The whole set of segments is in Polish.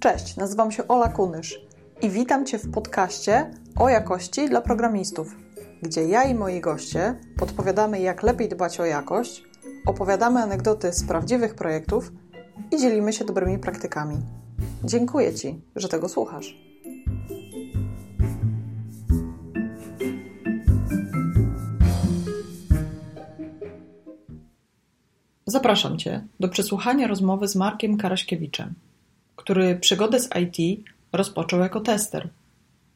Cześć, nazywam się Ola Kunysz i witam Cię w podcaście o jakości dla programistów, gdzie ja i moi goście podpowiadamy, jak lepiej dbać o jakość, opowiadamy anegdoty z prawdziwych projektów i dzielimy się dobrymi praktykami. Dziękuję Ci, że tego słuchasz. Zapraszam Cię do przesłuchania rozmowy z Markiem Karaśkiewiczem, który przygodę z IT rozpoczął jako tester,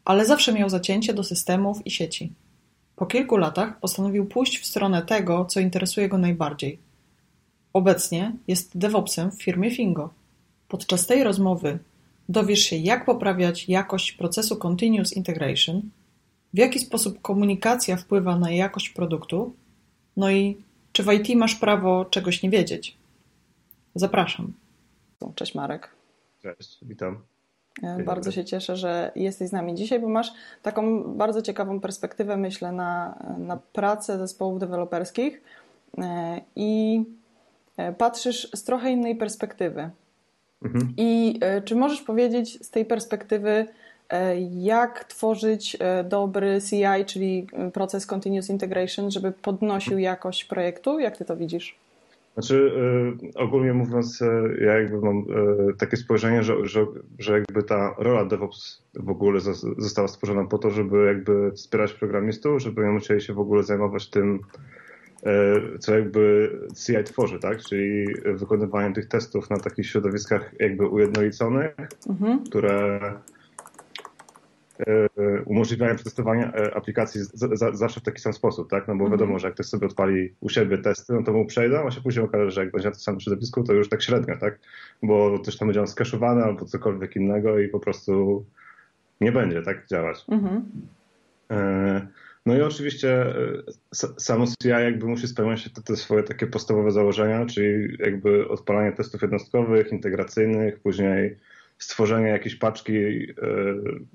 ale zawsze miał zacięcie do systemów i sieci. Po kilku latach postanowił pójść w stronę tego, co interesuje go najbardziej. Obecnie jest DevOpsem w firmie Fingo. Podczas tej rozmowy dowiesz się, jak poprawiać jakość procesu Continuous Integration, w jaki sposób komunikacja wpływa na jakość produktu, no i czy w IT masz prawo czegoś nie wiedzieć? Zapraszam. Cześć Marek. Cześć, witam. Bardzo się cieszę, że jesteś z nami dzisiaj, bo masz taką bardzo ciekawą perspektywę, myślę, na, na pracę zespołów deweloperskich e, i e, patrzysz z trochę innej perspektywy. Mhm. I e, czy możesz powiedzieć z tej perspektywy, jak tworzyć dobry CI, czyli proces Continuous Integration, żeby podnosił jakość projektu? Jak ty to widzisz? Znaczy, y, ogólnie mówiąc, y, ja jakby mam y, takie spojrzenie, że, że, że jakby ta rola DevOps w ogóle została stworzona po to, żeby jakby wspierać programistów, żeby nie musieli się w ogóle zajmować tym, co jakby CI tworzy, tak? Czyli wykonywaniem tych testów na takich środowiskach jakby ujednoliconych, mhm. które E, umożliwiają przetestowanie e, aplikacji zawsze w taki sam sposób, tak? No bo mhm. wiadomo, że jak ktoś sobie odpali u siebie testy, no to mu przejdą, a się później okaże, że jak będzie na tym samym środowisku, to już tak średnio, tak? Bo coś tam będzie skaszowane albo cokolwiek innego i po prostu nie będzie tak działać. Mhm. E, no i oczywiście samo CI jakby musi spełniać te, te swoje takie podstawowe założenia, czyli jakby odpalanie testów jednostkowych, integracyjnych, później stworzenie jakiejś paczki, e,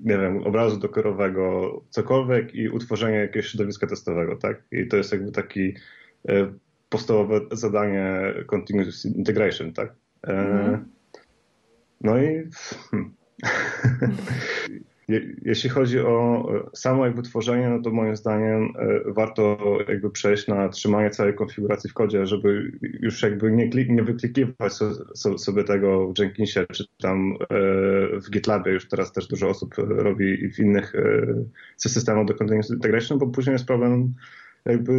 nie wiem, obrazu dokorowego, cokolwiek i utworzenie jakiegoś środowiska testowego, tak? I to jest jakby taki e, podstawowe zadanie continuous integration, tak? Mm. No i hmm. Jeśli chodzi o e, samo jakby tworzenie, no to moim zdaniem e, warto jakby przejść na trzymanie całej konfiguracji w kodzie, żeby już jakby nie, klik, nie wyklikiwać sobie tego w Jenkinsie, czy tam e, w GitLabie. Już teraz też dużo osób robi w innych systemach do Continuous Integration, bo później jest problem jakby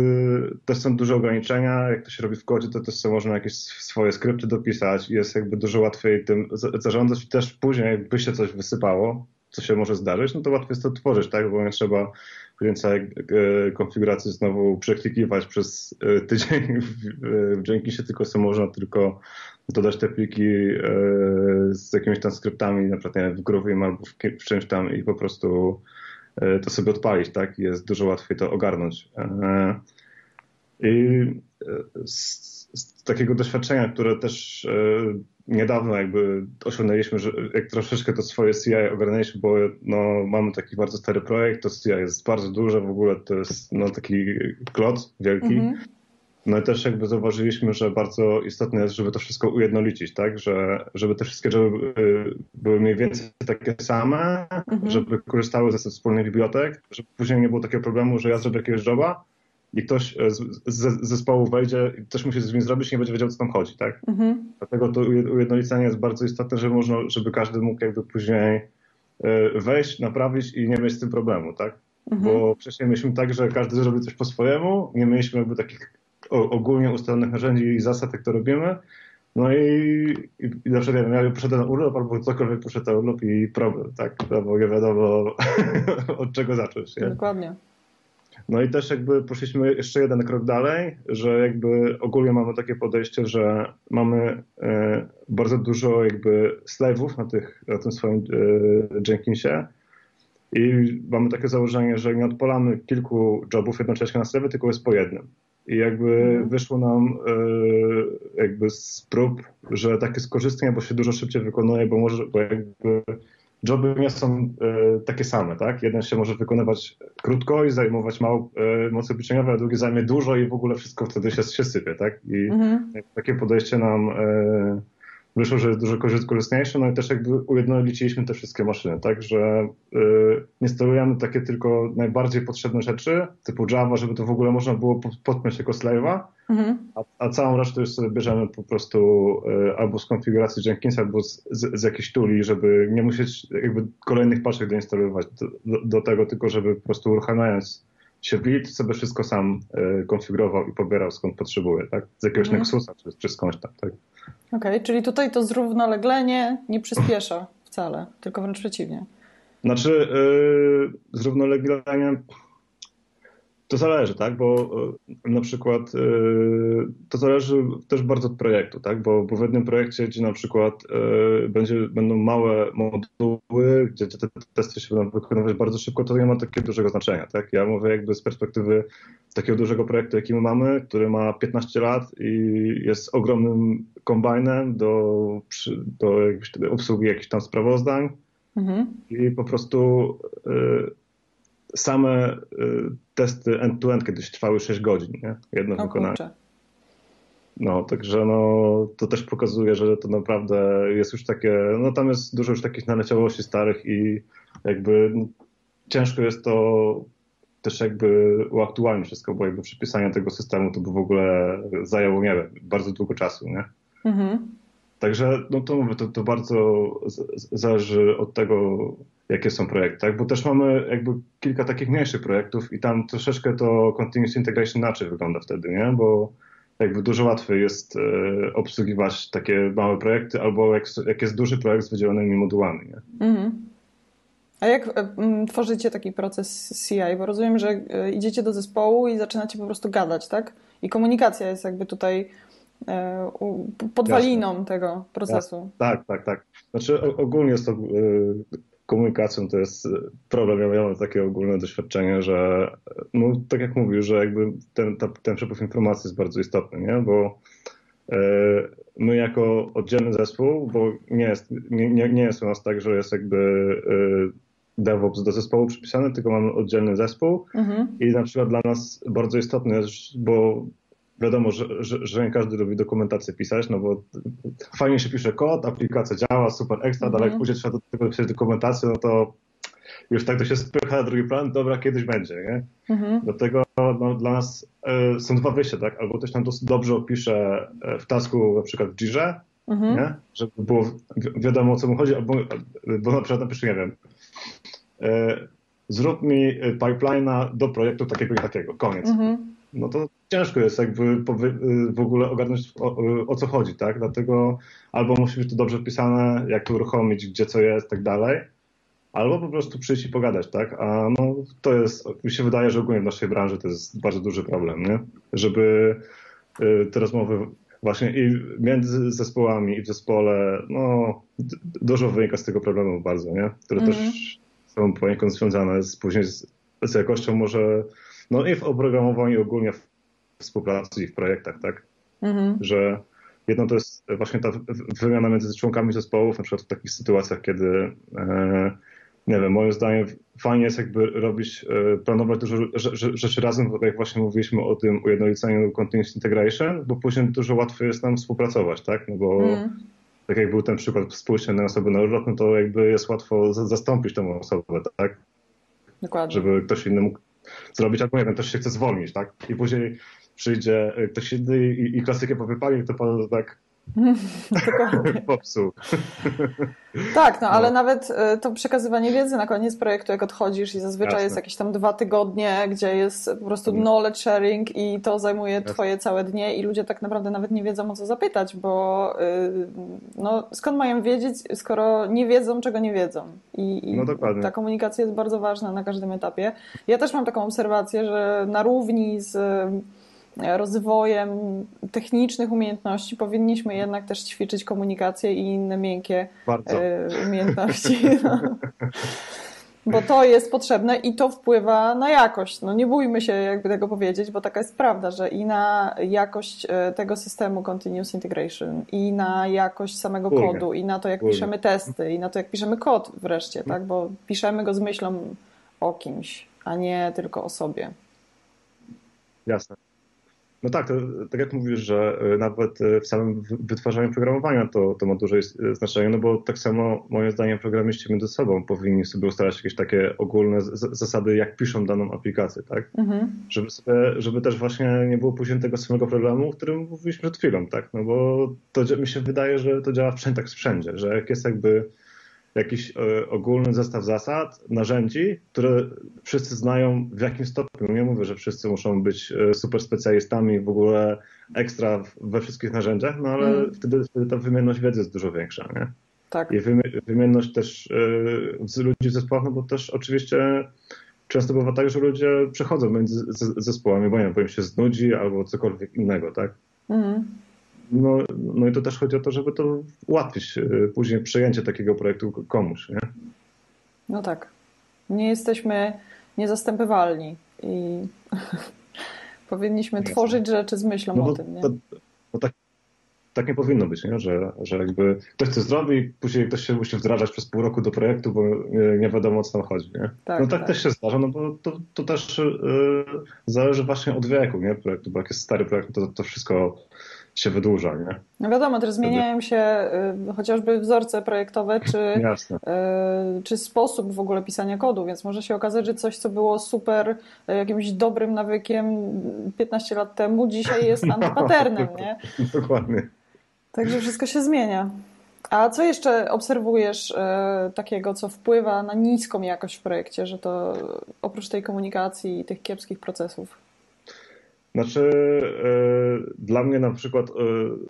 też są duże ograniczenia, jak to się robi w kodzie, to też są można jakieś swoje skrypty dopisać. I jest jakby dużo łatwiej tym zarządzać. I też później jakby się coś wysypało, co się może zdarzyć, no to łatwo jest to tworzyć, tak? Bo nie trzeba później całej e, konfiguracji znowu przeklikiwać przez e, tydzień w Jenkinsie, tylko można tylko dodać te pliki e, z jakimiś tam skryptami, na przykład w Groovim albo w czymś tam i po prostu to sobie odpalić, tak? Jest dużo łatwiej to ogarnąć. I z, z takiego doświadczenia, które też niedawno jakby osiągnęliśmy, że jak troszeczkę to swoje CI ogarnęliśmy, bo no, mamy taki bardzo stary projekt, to CI jest bardzo duże w ogóle, to jest no, taki klot wielki. Mm -hmm. No i też jakby zauważyliśmy, że bardzo istotne jest, żeby to wszystko ujednolicić, tak? Że, żeby te wszystkie joby były mniej więcej takie same, mm -hmm. żeby korzystały ze wspólnych bibliotek, żeby później nie było takiego problemu, że ja zrobię jakiegoś joba, i ktoś z, z zespołu wejdzie i coś musi z nim zrobić i nie będzie wiedział, co tam chodzi, tak? Mhm. Dlatego to ujednolicenie jest bardzo istotne, żeby można, żeby każdy mógł jakby później e, wejść, naprawić i nie mieć z tym problemu, tak? Mhm. Bo wcześniej mieliśmy tak, że każdy zrobił coś po swojemu, nie mieliśmy jakby takich ogólnie ustalonych narzędzi i zasad, jak to robimy. No i, i, i na przykład ja, ja poszedłem na urlop albo cokolwiek poszedł na urlop i problem, tak? No bo nie wiadomo od czego zacząć. Nie? Dokładnie. No i też jakby poszliśmy jeszcze jeden krok dalej, że jakby ogólnie mamy takie podejście, że mamy e, bardzo dużo jakby slave'ów na, tych, na tym swoim e, Jenkinsie i mamy takie założenie, że nie odpalamy kilku jobów jednocześnie na slave, tylko jest po jednym. I jakby mhm. wyszło nam e, jakby z prób, że takie skorzystanie, bo się dużo szybciej wykonuje, bo może, bo jakby joby nie są e, takie same, tak? Jeden się może wykonywać krótko i zajmować mało e, mocy obliczeniowej, a drugi zajmie dużo i w ogóle wszystko wtedy się, się sypie, tak? I mhm. takie podejście nam e, wyszło, że jest dużo korzystniejsze, no i też jakby ujednoliciliśmy te wszystkie maszyny, tak, że y, nie instalujemy takie tylko najbardziej potrzebne rzeczy, typu Java, żeby to w ogóle można było podpiąć jako slave'a, mhm. a, a, całą resztę już sobie bierzemy po prostu y, albo z konfiguracji Jenkins, albo z, z, z jakiejś tuli, żeby nie musieć jakby kolejnych paczek doinstalować do, do, do tego, tylko żeby po prostu uruchamiając się build sobie wszystko sam y, konfigurował i pobierał skąd potrzebuje, tak? Z jakiegoś mhm. Nexusa czy, czy skądś tam, tak? Okej, okay, czyli tutaj to zrównoleglenie nie przyspiesza wcale, tylko wręcz przeciwnie. Znaczy, yy, zrównoleglenie to zależy, tak, bo y, na przykład yy, to zależy też bardzo od projektu, tak, bo, bo w jednym projekcie, gdzie na przykład yy, będzie, będą małe moduły, gdzie te testy się będą wykonywać bardzo szybko, to nie ma takiego dużego znaczenia, tak. Ja mówię jakby z perspektywy takiego dużego projektu, jaki my mamy, który ma 15 lat i jest ogromnym kombajnem do, do obsługi jakichś tam sprawozdań mhm. i po prostu same testy end-to-end kiedyś trwały 6 godzin, nie? Jedno o, wykonanie. Kurczę. No, także no, to też pokazuje, że to naprawdę jest już takie, no tam jest dużo już takich naleciałości starych i jakby no, ciężko jest to też jakby uaktualnić wszystko, bo jakby przypisanie tego systemu to by w ogóle zajęło, nie wiem, bardzo długo czasu, nie? Mhm. Także no to mówię, to, to bardzo zależy od tego, jakie są projekty, tak? Bo też mamy jakby kilka takich mniejszych projektów i tam troszeczkę to continuous integration inaczej wygląda wtedy, nie? Bo jakby dużo łatwiej jest e, obsługiwać takie małe projekty, albo jak, jak jest duży projekt z wydzielonymi modułami, nie? Mhm. A jak e, tworzycie taki proces CI? Bo rozumiem, że e, idziecie do zespołu i zaczynacie po prostu gadać, tak? I komunikacja jest jakby tutaj podwaliną Jasne. tego procesu. Jasne. Tak, tak, tak. Znaczy ogólnie jest to komunikacją to jest problem. Ja mam takie ogólne doświadczenie, że no, tak jak mówił, że jakby ten, ta, ten przepływ informacji jest bardzo istotny, nie? bo e, my jako oddzielny zespół, bo nie jest, nie, nie jest u nas tak, że jest jakby e, DevOps do zespołu przypisany, tylko mamy oddzielny zespół mhm. i na przykład dla nas bardzo istotne jest, bo wiadomo, że, że, że, nie każdy lubi dokumentację pisać, no bo fajnie się pisze kod, aplikacja działa, super ekstra, -hmm. ale jak pójdzie trzeba do tego pisać dokumentację, no to już tak to się spycha na drugi plan, dobra, kiedyś będzie, nie? -hmm. Dlatego no, dla nas y, są dwa wyjścia, tak? Albo ktoś dosyć dobrze opisze e, w tasku, na przykład w Jirze, -hmm. nie? Żeby było wi wiadomo o co mu chodzi, albo bo na przykład napisze, nie wiem, y, zrób mi pipeline'a do projektu takiego i takiego, koniec. Mhm no to ciężko jest jakby w ogóle ogarnąć o, o, co chodzi, tak? Dlatego albo musi być to dobrze wpisane, jak to uruchomić, gdzie co jest, tak dalej, albo po prostu przyjść i pogadać, tak? A no to jest, mi się wydaje, że ogólnie w naszej branży to jest bardzo duży problem, nie? Żeby y, te rozmowy właśnie i między zespołami i w zespole, no dużo wynika z tego problemu bardzo, nie? Które też są poniekąd związane z, później z, z jakością może no i w oprogramowaniu ogólnie w współpracy i w projektach, tak? Mhm. Że jedno to jest właśnie ta wymiana między członkami zespołów, na przykład w takich sytuacjach, kiedy e, nie wiem, moim zdaniem fajnie jest jakby robić, e, planować dużo rzeczy razem, jak właśnie mówiliśmy o tym ujednoliceniu continuous integration, bo później dużo łatwiej jest nam współpracować, tak? No bo mm. tak jak był ten przykład spójrzcie na osobę na urlop, no to jakby jest łatwo zastąpić tę osobę, tak? Dokładnie. Żeby ktoś inny mógł zrobić, albo nie wiem, ktoś się chce zwolnić, tak? I później przyjdzie y, ktoś inny i, i klasykę powypali, to pan tak Popsuł. tak, no ale no. nawet y, to przekazywanie wiedzy na koniec projektu, jak odchodzisz i zazwyczaj Jasne. jest jakieś tam dwa tygodnie, gdzie jest po prostu mm. knowledge sharing i to zajmuje Jasne. twoje całe dnie i ludzie tak naprawdę nawet nie wiedzą o co zapytać, bo y, no, skąd mają wiedzieć, skoro nie wiedzą, czego nie wiedzą. I, i no ta komunikacja jest bardzo ważna na każdym etapie. Ja też mam taką obserwację, że na równi z rozwojem technicznych umiejętności powinniśmy jednak też ćwiczyć komunikację i inne miękkie Bardzo. E, umiejętności. No. Bo to jest potrzebne i to wpływa na jakość. No nie bójmy się jakby tego powiedzieć, bo taka jest prawda, że i na jakość e, tego systemu Continuous Integration, i na jakość samego kodu, i na to, jak piszemy testy, i na to, jak piszemy kod wreszcie, tak? Bo piszemy go z myślą o kimś, a nie tylko o sobie. Jasne. No tak, to, tak jak mówisz, że e, nawet e, w samym wytwarzaniu programowania to, to ma duże e, znaczenie, no bo tak samo moim zdaniem programiści między sobą powinni sobie ustalać jakieś takie ogólne zasady, jak piszą daną aplikację, tak? Mhm. Żeby, sobie, żeby też właśnie nie było później tego samego problemu, o którym mówiliśmy przed chwilą, tak? No bo to mi się wydaje, że to działa wszędzie, tak wszędzie, że jak jest jakby jakiś e, ogólny zestaw zasad, narzędzi, które wszyscy znają w jakim stopniu. Nie mówię, że wszyscy muszą być e, super specjalistami w ogóle ekstra we wszystkich narzędziach, no ale mm. wtedy, wtedy ta wymienność wiedzy jest dużo większa. Nie? Tak. I wymienność też z ludzi w zespołach, no bo też oczywiście często bywa tak, że ludzie przechodzą między zespołami, bo nie wiem, bo im się znudzi albo cokolwiek innego, tak? Mm. No, no i to też chodzi o to, żeby to ułatwić e, później przejęcie takiego projektu komuś. Nie? No tak. Nie jesteśmy niezastępywalni i powinniśmy Jasne. tworzyć rzeczy z myślą no o tym. Nie? To, to tak, tak nie powinno być, nie? Że, że jakby ktoś coś zrobi, później ktoś się musi wdrażać przez pół roku do projektu, bo nie, nie wiadomo o co tam chodzi. Nie? Tak, no tak, tak, też się zdarza, no bo to, to też yy, zależy właśnie od wieku nie? projektu, bo jak jest stary projekt, to, to wszystko się wydłuża, nie? No wiadomo, teraz zmieniają się y, chociażby wzorce projektowe, czy, y, czy sposób w ogóle pisania kodu, więc może się okazać, że coś, co było super y, jakimś dobrym nawykiem 15 lat temu, dzisiaj jest antypaternem, nie? Dokładnie. Także wszystko się zmienia. A co jeszcze obserwujesz takiego, co wpływa na niską jakość w projekcie, że to oprócz tej komunikacji i tych kiepskich procesów? Znaczy, e, dla mnie na przykład e,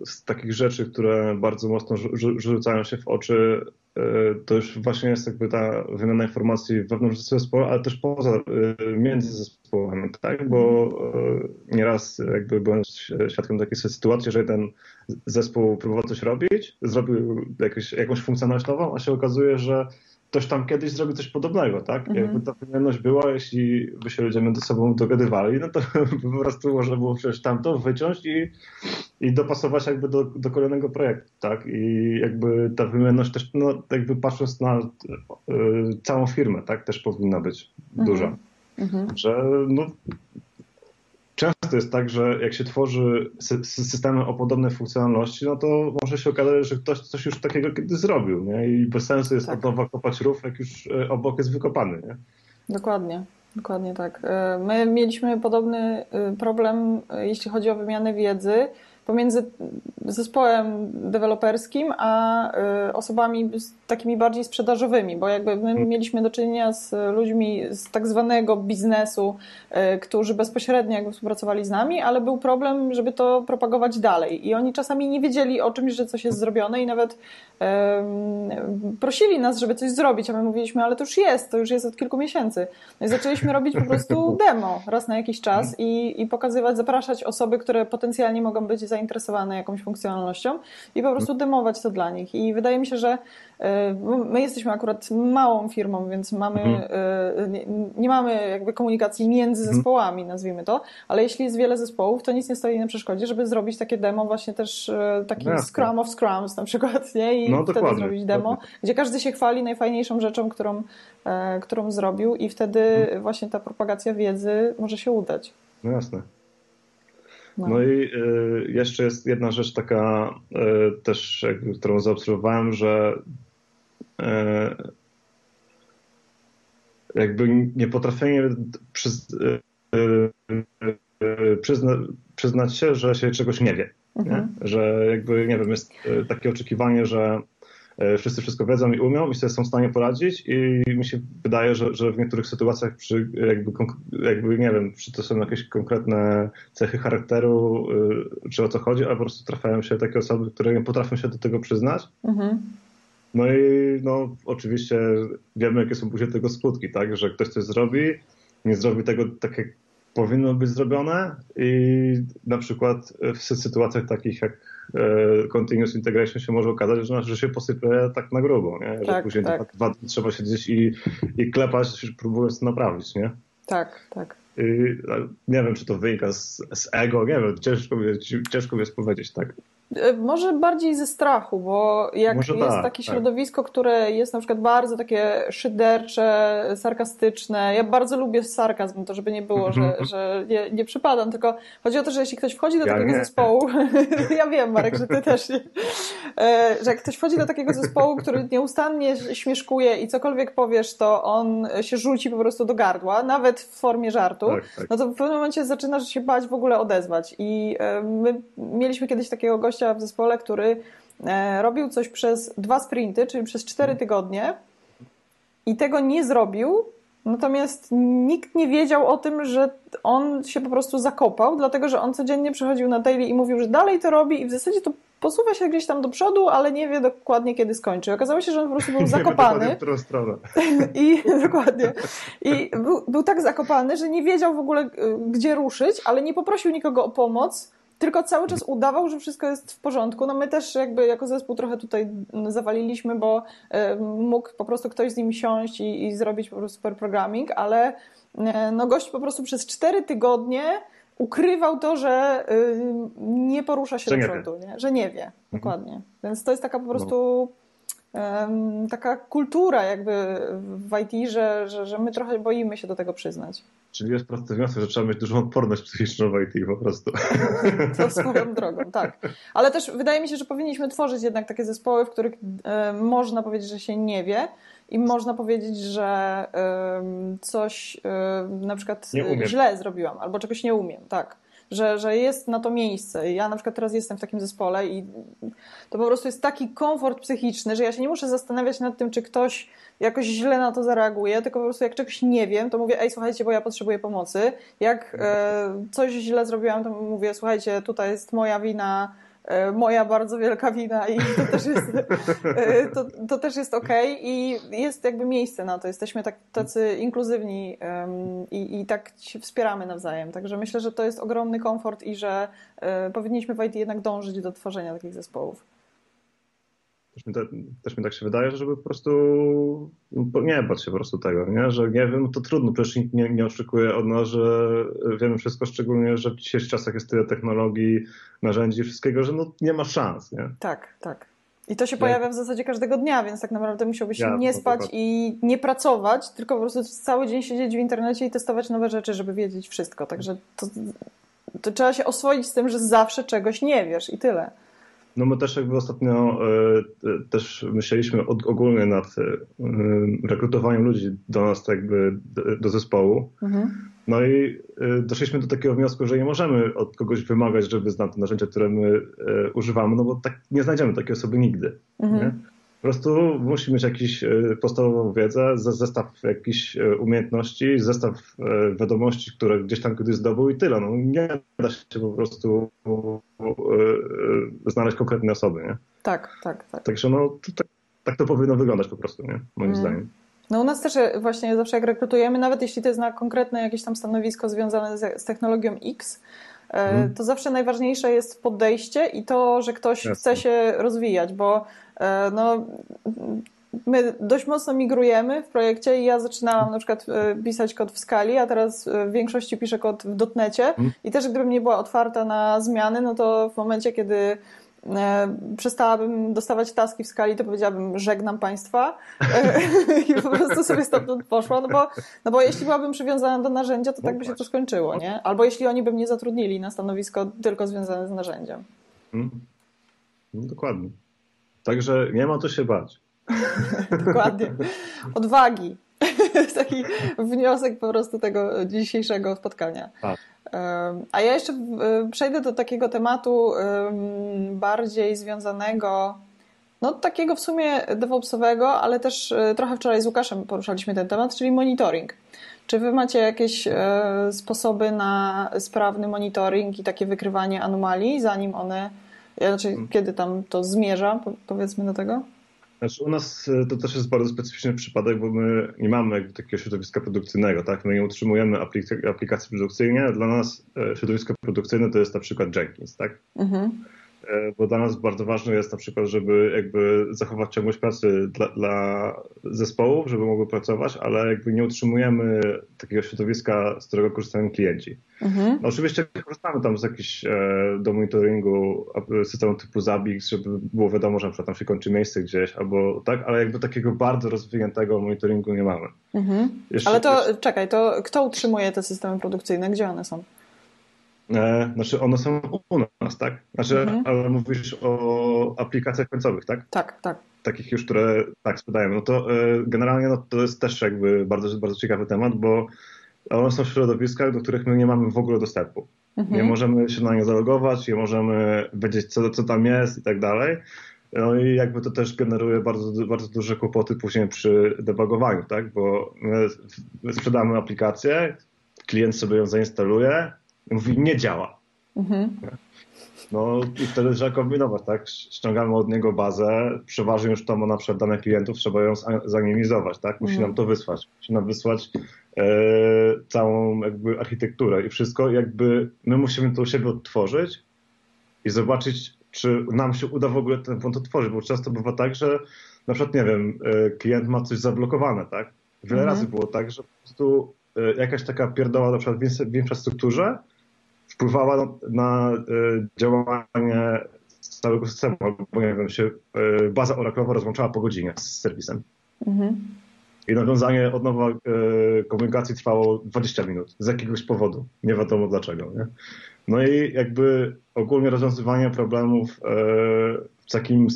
z takich rzeczy, które bardzo mocno rzucają się w oczy, e, to już właśnie jest jakby ta wymiana informacji wewnątrz zespołu, ale też poza, między zespołami, tak? Bo nieraz jakby byłem świadkiem takiej sytuacji, że jeden zespół próbował coś robić, zrobił jakąś funkcjonalność nową, a się okazuje, że ktoś tam kiedyś zrobi coś podobnego, tak? Mhm. Jakby ta wymienność była, jeśli by się ludzie między sobą dogadywali, no to po prostu można było wziąć tamto, wyciąć i, i dopasować jakby do, do kolejnego projektu, tak? I jakby ta wymienność też, no jakby patrząc na y, całą firmę, tak? Też powinna być mhm. duża. Mhm. Że no, często jest tak, że jak się tworzy systemy o podobnej funkcjonalności, no to może się okazać, że ktoś coś już takiego kiedyś zrobił, nie? I bez sensu jest tak. od nowa kopać rów, jak już e, obok jest wykopany, nie? Dokładnie. Dokładnie tak. E, my mieliśmy podobny e, problem, jeśli chodzi o wymianę wiedzy pomiędzy zespołem deweloperskim a y, osobami takimi bardziej sprzedażowymi, bo jakby my mhm. mieliśmy do czynienia z ludźmi z tak zwanego biznesu, y, którzy bezpośrednio jakby współpracowali z nami, ale był problem, żeby to propagować dalej i oni czasami nie wiedzieli o czymś, że coś jest zrobione i nawet prosili nas, żeby coś zrobić, a my mówiliśmy, ale to już jest, to już jest od kilku miesięcy. No i zaczęliśmy robić po prostu demo raz na jakiś czas mhm. i, i pokazywać, zapraszać osoby, które potencjalnie mogą być zainteresowane jakąś funkcjonalnością i po prostu demować to dla nich. I wydaje mi się, że e, my jesteśmy akurat małą firmą, więc mamy, mhm. e, nie, nie, mamy jakby komunikacji między mhm. zespołami, nazwijmy to, ale jeśli jest wiele zespołów, to nic nie stoi na przeszkodzie, żeby zrobić takie demo właśnie też e, taki Scrum of Scrums na przykład, nie? I no, wtedy zrobić demo, dokładnie. gdzie każdy się chwali najfajniejszą rzeczą, którą, którą zrobił i wtedy mhm. właśnie ta propagacja wiedzy może się udać. No jasne. No, no i y, jeszcze jest jedna rzecz taka y, też, którą zaobserwowałem, że y, jakby niepotrafienie przyz, przyzna, przyznać się, że się czegoś nie wie. Mhm. Nie? Że jakby, nie wiem, jest takie oczekiwanie, że wszyscy wszystko wiedzą i umią i sobie są w stanie poradzić i mi się wydaje, że, że w niektórych sytuacjach przy jakby, jakby, nie wiem, czy to są jakieś konkretne cechy charakteru, y, czy o co chodzi, ale po prostu trafiają się takie osoby, które nie potrafią się do tego przyznać. Mhm. No i no, oczywiście wiemy, jakie są później tego skutki, tak, że ktoś coś zrobi, nie zrobi tego tak, jak powinno być zrobione i na przykład w sytuacjach takich jak e, continuous integration się może okazać, że, że się posypie tak na grubo, nie? że tak, później tak. Dwa, dwa, trzeba siedzieć i, i klepać, próbując to naprawić. Nie? Tak, tak. I, nie wiem, czy to wynika z, z ego, nie wiem, ciężko, ciężko jest powiedzieć, tak? E, może bardziej ze strachu, bo jak Może jest tak, takie tak. środowisko, które jest na przykład bardzo takie szydercze, sarkastyczne. Ja bardzo lubię sarkazm, to żeby nie było, że, mhm. że nie, nie przypadam, tylko chodzi o to, że jeśli ktoś wchodzi do ja takiego nie. zespołu, ja wiem Marek, że ty też nie, e, że jak ktoś wchodzi do takiego zespołu, który nieustannie śmieszkuje i cokolwiek powiesz, to on się rzuci po prostu do gardła, nawet w formie żartu, tak, tak. no to w pewnym momencie zaczynasz się bać w ogóle odezwać i e, my mieliśmy kiedyś takiego gościa gościa w zespole, który e, robił coś przez dwa sprinty, czyli przez cztery tygodnie i tego nie zrobił, natomiast nikt nie wiedział o tym, że on się po prostu zakopał, dlatego że on codziennie przychodził na daily i mówił, że dalej to robi i w zasadzie to posuwa się gdzieś tam do przodu, ale nie wie dokładnie kiedy skończy. Okazało się, że on po prostu był zakopany. Nie którą stronę. I dokładnie. I był, był tak zakopany, że nie wiedział w ogóle gdzie ruszyć, ale nie poprosił nikogo o pomoc tylko cały czas udawał, że wszystko jest w porządku. No my też jakby jako zespół trochę tutaj zawaliliśmy, bo e, mógł po prostu ktoś z nim siąść i, i zrobić po prostu super programming, ale e, no gość po prostu przez cztery tygodnie ukrywał to, że y, nie porusza się że do przodu, nie? że nie wie. Mhm. Dokładnie. Więc to jest taka po prostu taka kultura jakby w IT, że, że, że my trochę boimy się do tego przyznać. Czyli jest prosty wniosek, że trzeba mieć dużą odporność psychiczną w IT po prostu. To swoją drogą, tak. Ale też wydaje mi się, że powinniśmy tworzyć jednak takie zespoły, w których można powiedzieć, że się nie wie i można powiedzieć, że coś na przykład źle zrobiłam albo czegoś nie umiem, tak że, że jest na to miejsce. Ja na przykład teraz jestem w takim zespole i to po prostu jest taki komfort psychiczny, że ja się nie muszę zastanawiać nad tym, czy ktoś jakoś źle na to zareaguje, tylko po prostu jak czegoś nie wiem, to mówię, ej, słuchajcie, bo ja potrzebuję pomocy. Jak e, coś źle zrobiłam, to mówię, słuchajcie, tutaj jest moja wina, moja bardzo wielka wina i to też jest, e, to, to też jest ok i jest jakby miejsce na to. Jesteśmy tak, tacy inkluzywni i, i tak się wspieramy nawzajem. Także myślę, że to jest ogromny komfort i że um, powinniśmy w IT jednak dążyć do tworzenia takich zespołów. Też mi, te, też mi tak się wydaje, żeby po prostu nie bać się po prostu tego, nie? że nie wiem, to trudno, przecież nikt nie, nie oczekuje od nas, że wiemy wszystko, szczególnie, że w dzisiejszych czasach jest tyle technologii, narzędzi, wszystkiego, że no, nie ma szans. Nie? Tak, tak. I to się pojawia w zasadzie każdego dnia, więc tak naprawdę musiałbyś ja, nie spać i nie pracować, tylko po prostu cały dzień siedzieć w internecie i testować nowe rzeczy, żeby wiedzieć wszystko. Także to, to trzeba się oswoić z tym, że zawsze czegoś nie wiesz i tyle. No my też jakby ostatnio y, też myśleliśmy od, ogólnie nad y, rekrutowaniem ludzi do nas jakby do, do zespołu. Mhm. No i y, doszliśmy do takiego wniosku, że nie możemy od kogoś wymagać, żeby znał te narzędzia, które my używamy, no bo tak nie znajdziemy takiej osoby nigdy. Mhm. Po prostu musi mieć jakąś e, podstawową wiedzę, zestaw jakichś e, umiejętności, zestaw e, wiadomości, które gdzieś tam kiedyś zdobył i tyle. No, nie da się po prostu znaleźć konkretnej osoby, nie? Tak, tak, tak. Także no, tak, tak, to powinno wyglądać po prostu, nie? Moim mm. zdaniem. No u nas też właśnie zawsze jak rekrutujemy, nawet jeśli to jest na konkretne jakieś tam stanowisko związane z, z technologią X, mm. to zawsze najważniejsze jest podejście i to, że ktoś Jasne. chce się rozwijać, bo E, no, my dość mocno migrujemy w projekcie i ja zaczynałam na przykład e, pisać kod w skali, a teraz e, w większości piszę kod w dotnecie mhm. i też gdybym nie była otwarta na zmiany, no to w momencie, kiedy przestałabym dostawać taski w skali, to powiedziałabym żegnam Państwa i po prostu sobie stamtąd poszła, no bo, no bo jeśli byłabym przywiązana do narzędzia, to tak by się to skończyło, nie? Albo jeśli oni by mnie zatrudnili na stanowisko tylko związane z narzędziem. Mhm. No, dokładnie. Także nie ma co się bać. Dokładnie. Odwagi. Taki wniosek po prostu tego dzisiejszego spotkania. Tak. A ja jeszcze przejdę do takiego tematu bardziej związanego, no takiego w sumie DevOpsowego, ale też e, trochę wczoraj z Łukaszem poruszaliśmy ten temat, czyli monitoring. Czy wy macie jakieś e, sposoby na sprawny monitoring i takie wykrywanie anomalii, zanim one znaczy, hmm. kiedy tam to zmierza, powiedzmy do tego? Znaczy u nas e, to też jest bardzo specyficzny przypadek, bo my nie mamy jakby takiego środowiska produkcyjnego, tak? My nie utrzymujemy aplikacji produkcyjnej. Dla nas e, środowisko produkcyjne to jest na przykład Jenkins, tak? Mhm. E, bo dla nas bardzo ważne jest na przykład, żeby jakby zachować ciągłość pracy dla, dla, zespołów, żeby mogły pracować, ale jakby nie utrzymujemy takiego środowiska, z którego korzystają klienci. Mhm. No oczywiście korzystamy tam z jakichś e, do monitoringu systemu typu Zabix, żeby było wiadomo, że na przykład tam się kończy miejsce gdzieś, albo tak, ale jakby takiego bardzo rozwiniętego monitoringu nie mamy. Mhm. Jeszcze, ale to jeszcze... czekaj, to kto utrzymuje te systemy produkcyjne? Gdzie one są? E, znaczy one są u nas, tak? Znaczy, mhm. ale mówisz o aplikacjach końcowych, tak? Tak, tak. Takich już, które tak sprzedajemy. No to e, generalnie no, to jest też jakby bardzo, bardzo ciekawy temat, bo one są w środowiskach, do których my nie mamy w ogóle dostępu. Mhm. Nie możemy się na nie zalogować, nie możemy wiedzieć, co, co tam jest i tak dalej. No i jakby to też generuje bardzo, bardzo duże kłopoty później przy debugowaniu, tak? Bo my sprzedamy aplikację, klient sobie ją zainstaluje, mówi nie działa. Mhm. No i wtedy trzeba kombinować, tak? Ściągamy od niego bazę, przeważnie już to ma na przykład dane klientów, trzeba ją zanimizować, tak? Musi mhm. nam to wysłać. Musi nam wysłać e, całą jakby architekturę i wszystko jakby my musimy to u siebie odtworzyć i zobaczyć, czy nam się uda w ogóle ten błąd otworzyć, bo często bywa tak, że na przykład, nie wiem, e, klient ma coś zablokowane, tak? Wiele mhm. razy było tak, że po prostu e, jakaś taka pierdoła na przykład w infrastrukturze wpływała na, e, działanie całego systemu, bo nie wiem, się e, baza oraklowa rozłączała po godzinie z serwisem. Mhm. I nawiązanie od nowa e, komunikacji trwało 20 minut z jakiegoś powodu. Nie wiadomo dlaczego. Nie? No i jakby ogólnie rozwiązywanie problemów w takim,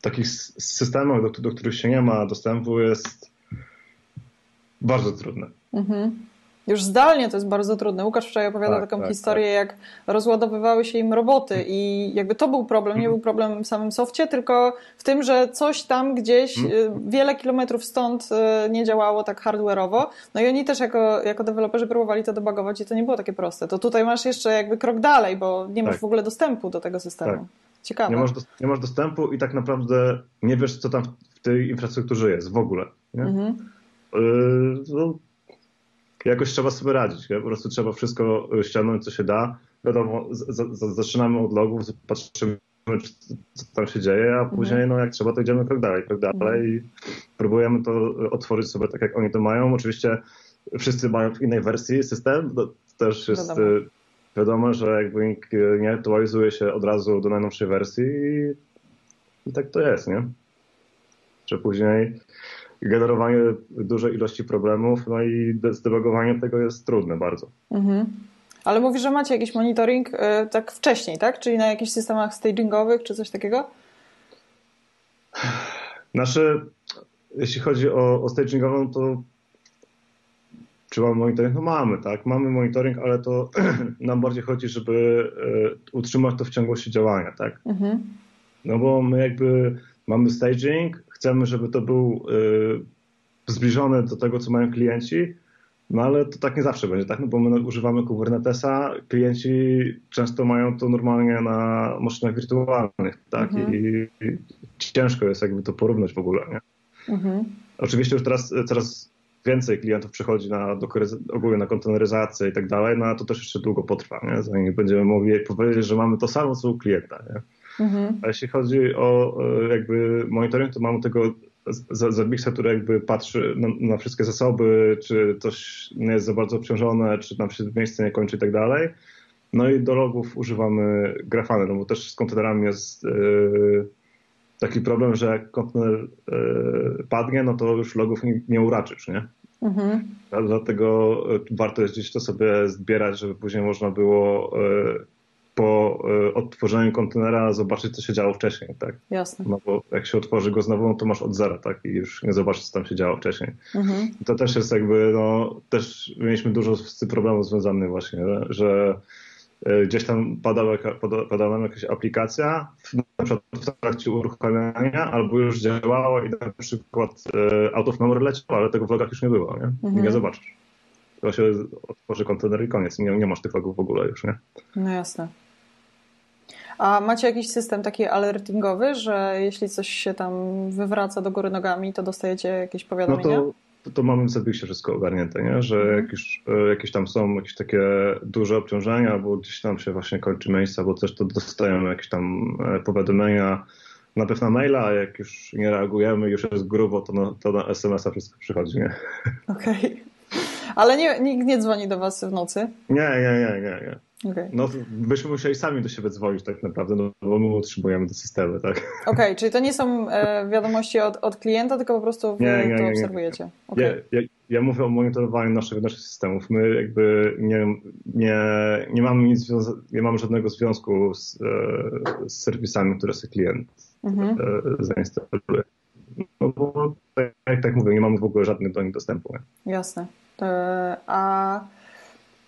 takich systemach, do, do których się nie ma dostępu, jest bardzo trudne. Mhm. Już zdalnie to jest bardzo trudne. Łukasz wczoraj opowiadał tak, taką tak, historię, tak. jak rozładowywały się im roboty i jakby to był problem. Nie mhm. był problem w samym softie, tylko w tym, że coś tam gdzieś mhm. y, wiele kilometrów stąd y, nie działało tak hardware'owo. No i oni też jako, jako deweloperzy próbowali to debugować i to nie było takie proste. To tutaj masz jeszcze jakby krok dalej, bo nie masz tak. w ogóle dostępu do tego systemu. Tak. Ciekawe. Nie masz, nie masz dostępu i tak naprawdę nie wiesz, co tam w tej infrastrukturze jest w ogóle. Nie? Mhm. Yy, no, jakoś trzeba sobie radzić. Nie? Po prostu trzeba wszystko ściągnąć, co się da. Wiadomo, z, z, zaczynamy od logów, patrzymy, co tam się dzieje, a mhm. później, no jak trzeba, to idziemy krok dalej, krok dalej mhm. i próbujemy to otworzyć sobie tak, jak oni to mają. Oczywiście wszyscy mają w innej wersji system, to też jest wiadomo, e, wiadomo że jakby nie aktualizuje się od razu do najnowszej wersji i, i tak to jest, nie? Że później generowanie dużej ilości problemów, no i zdebugowanie tego jest trudne bardzo. Mhm. Ale mówisz, że macie jakiś monitoring y, tak wcześniej, tak? Czyli na jakichś systemach stagingowych czy coś takiego? Nasze, jeśli chodzi o, o stagingową, to czy mamy monitoring? No mamy, tak. Mamy monitoring, ale to nam bardziej chodzi, żeby y, utrzymać to w ciągłości działania, tak? Mhm. No bo my jakby mamy staging, chcemy, żeby to był y, zbliżony do tego, co mają klienci, no ale to tak nie zawsze będzie, tak? No bo my używamy Kubernetesa, klienci często mają to normalnie na maszynach wirtualnych, tak? Mhm. I, I, ciężko jest jakby to porównać w ogóle, nie? Mhm. Oczywiście już teraz coraz więcej klientów przychodzi na, do, ogólnie na konteneryzację i tak dalej, no to też jeszcze długo potrwa, nie? Zanim będziemy mogli powiedzieć, że mamy to samo, co u klienta, nie? Mhm. A jeśli chodzi o e, jakby monitoring, to mamy tego Zabixa, który jakby patrzy na, na, wszystkie zasoby, czy coś nie jest za bardzo obciążone, czy nam się miejsce nie kończy i tak dalej. No i do logów używamy grafany, no bo też z kontenerami jest yy, taki problem, że jak kontener yy, padnie, no to już logów nie, nie uraczysz, nie? Mhm. Dlatego warto jest gdzieś to sobie zbierać, żeby później można było yy, po e, odtworzeniu kontenera zobaczyć, co się działo wcześniej, tak? Jasne. No bo jak się otworzy go znowu, no to masz od zera, tak? I już nie zobaczysz, co tam się działo wcześniej. Mhm. To też jest jakby, no, też mieliśmy dużo z tym problemów związanych właśnie, że e, gdzieś tam padała, padała nam jakaś aplikacja, na przykład w trakcie uruchamiania, albo już działała i na przykład e, out of memory leciało, ale tego w logach już nie było, nie? Mhm. Nie zobaczysz. To się otworzy kontener i koniec. Nie, nie masz tych logów w ogóle już, nie? No jasne. A macie jakiś system taki alertingowy, że jeśli coś się tam wywraca do góry nogami, to dostajecie jakieś powiadomienia? No to to, to mamy w Zabbixie wszystko ogarnięte, nie? że Mhm. jak już e, jakieś tam są jakieś takie duże obciążenia, albo gdzieś tam się właśnie kończy miejsce, bo też to dostajemy jakieś tam e, powiadomienia najpierw na maila, a jak już nie reagujemy, już jest grubo, to na, to na SMS-a wszystko przychodzi, nie? Okej. Ale nie, nikt nie dzwoni do was w nocy? Nie, nie, nie, nie, nie. Okej, No, byśmy musieli sami do siebie dzwonić tak naprawdę, no, bo my utrzymujemy te systemy, tak? Okej, czyli to nie są e, wiadomości od, od klienta, tylko po prostu wy Nie, nie, to nie, nie. obserwujecie. Okej. Ja, ja, ja mówię o monitorowaniu naszych, naszych systemów. My jakby nie, nie, nie, mamy, nic, nie mamy żadnego związku z, e, z serwisami, które sobie klient Mhm. e, zainstaluje. No bo tak, tak mówię, nie mamy w ogóle żadnych do nich dostępu. Jasne. E, a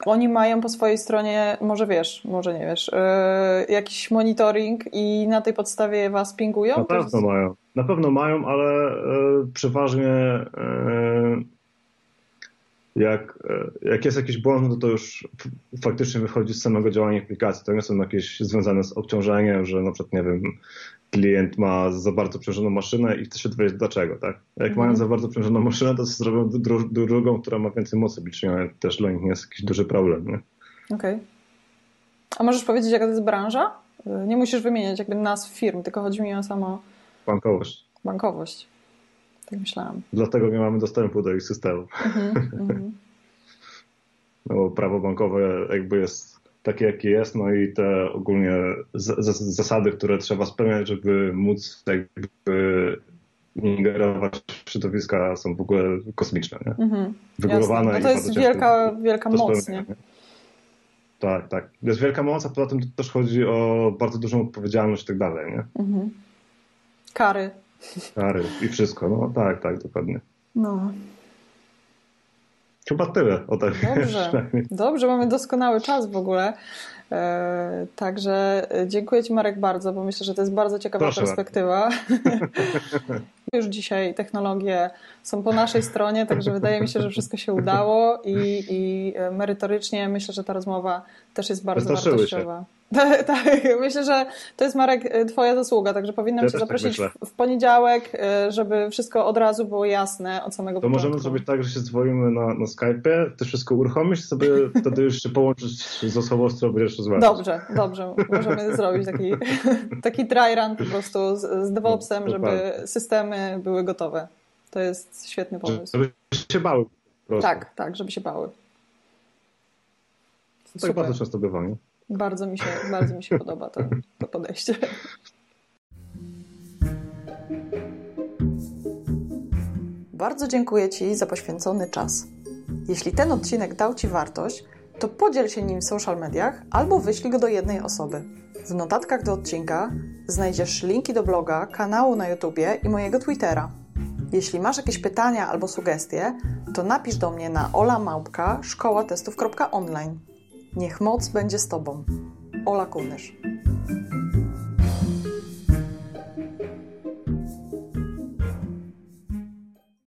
oni mają po swojej stronie, może wiesz, może nie wiesz, e, jakiś monitoring i na tej podstawie was pingują? Na To jest- pewno mają. Na pewno mają, ale e, przeważnie e, jak, e, jak jest jakiś błąd, no to już faktycznie wychodzi z samego działania aplikacji. To nie są jakieś związane z obciążeniem, że na przykład, nie wiem, klient ma za bardzo przężoną maszynę i chce się dowiedzieć dlaczego, tak? Jak Mhm. mają za bardzo przężoną maszynę, to zrobią dru- drugą, która ma więcej mocy bliczeniowej. Też dla nich nie jest jakiś duży problem, nie? Okej. A możesz powiedzieć, jaka to jest branża? Nie musisz wymieniać jakby nazw firm, tylko chodzi mi o samą Bankowość. bankowość. Tak myślałam. Dlatego nie mamy dostępu do ich systemów. Mhm, mhm. No, bo prawo bankowe jakby jest takie, jakie jest, no i te ogólnie zasady, które trzeba spełniać, żeby móc jakby ingerować w środowiska są w ogóle kosmiczne, nie? Mhm. Wygórowane. No to jest wielka, wielka do moc, nie? Tak, tak. Jest wielka moc, a poza tym też chodzi o bardzo dużą odpowiedzialność i tak dalej, nie? Mhm. Kary. Kary i wszystko, no tak, tak, dokładnie. No. Chyba tyle o tym. Dobrze, dobrze, mamy doskonały czas w ogóle. E, także e, dziękuję Ci Marek bardzo, bo myślę, że to jest bardzo ciekawa Proszę perspektywa. Już dzisiaj technologie są po naszej stronie, także wydaje mi się, że wszystko się udało i, i e, merytorycznie myślę, że ta rozmowa też jest bardzo Wystraszyły się. Tak, tak, myślę, że to jest Marek e, Twoja zasługa, także powinnam Ja Cię tak zaprosić myślę. w, poniedziałek, e, żeby wszystko od razu było jasne od samego To początku. możemy zrobić tak, że się dzwonimy na, na Skype'ie, ty wszystko uruchomisz, sobie wtedy już się połączyć z osobą, z którą będziesz rozmawiać. Dobrze, dobrze. Możemy zrobić taki, taki dry run po prostu z, z DevOpsem, No, żeby systemy były gotowe. To jest świetny pomysł. Żeby się bały po. Tak, tak, żeby się bały. Tak Super. bardzo często bywa, nie? Bardzo mi się, bardzo mi się podoba to, to podejście. Bardzo dziękuję Ci za poświęcony czas. Jeśli ten odcinek dał Ci wartość, to podziel się nim w social mediach albo wyślij go do jednej osoby. W notatkach do odcinka znajdziesz linki do bloga, kanału na YouTubie i mojego Twittera. Jeśli masz jakieś pytania albo sugestie, to napisz do mnie na olamałpka.szkołatestów.online. Niech moc będzie z Tobą. Ola Kunysz.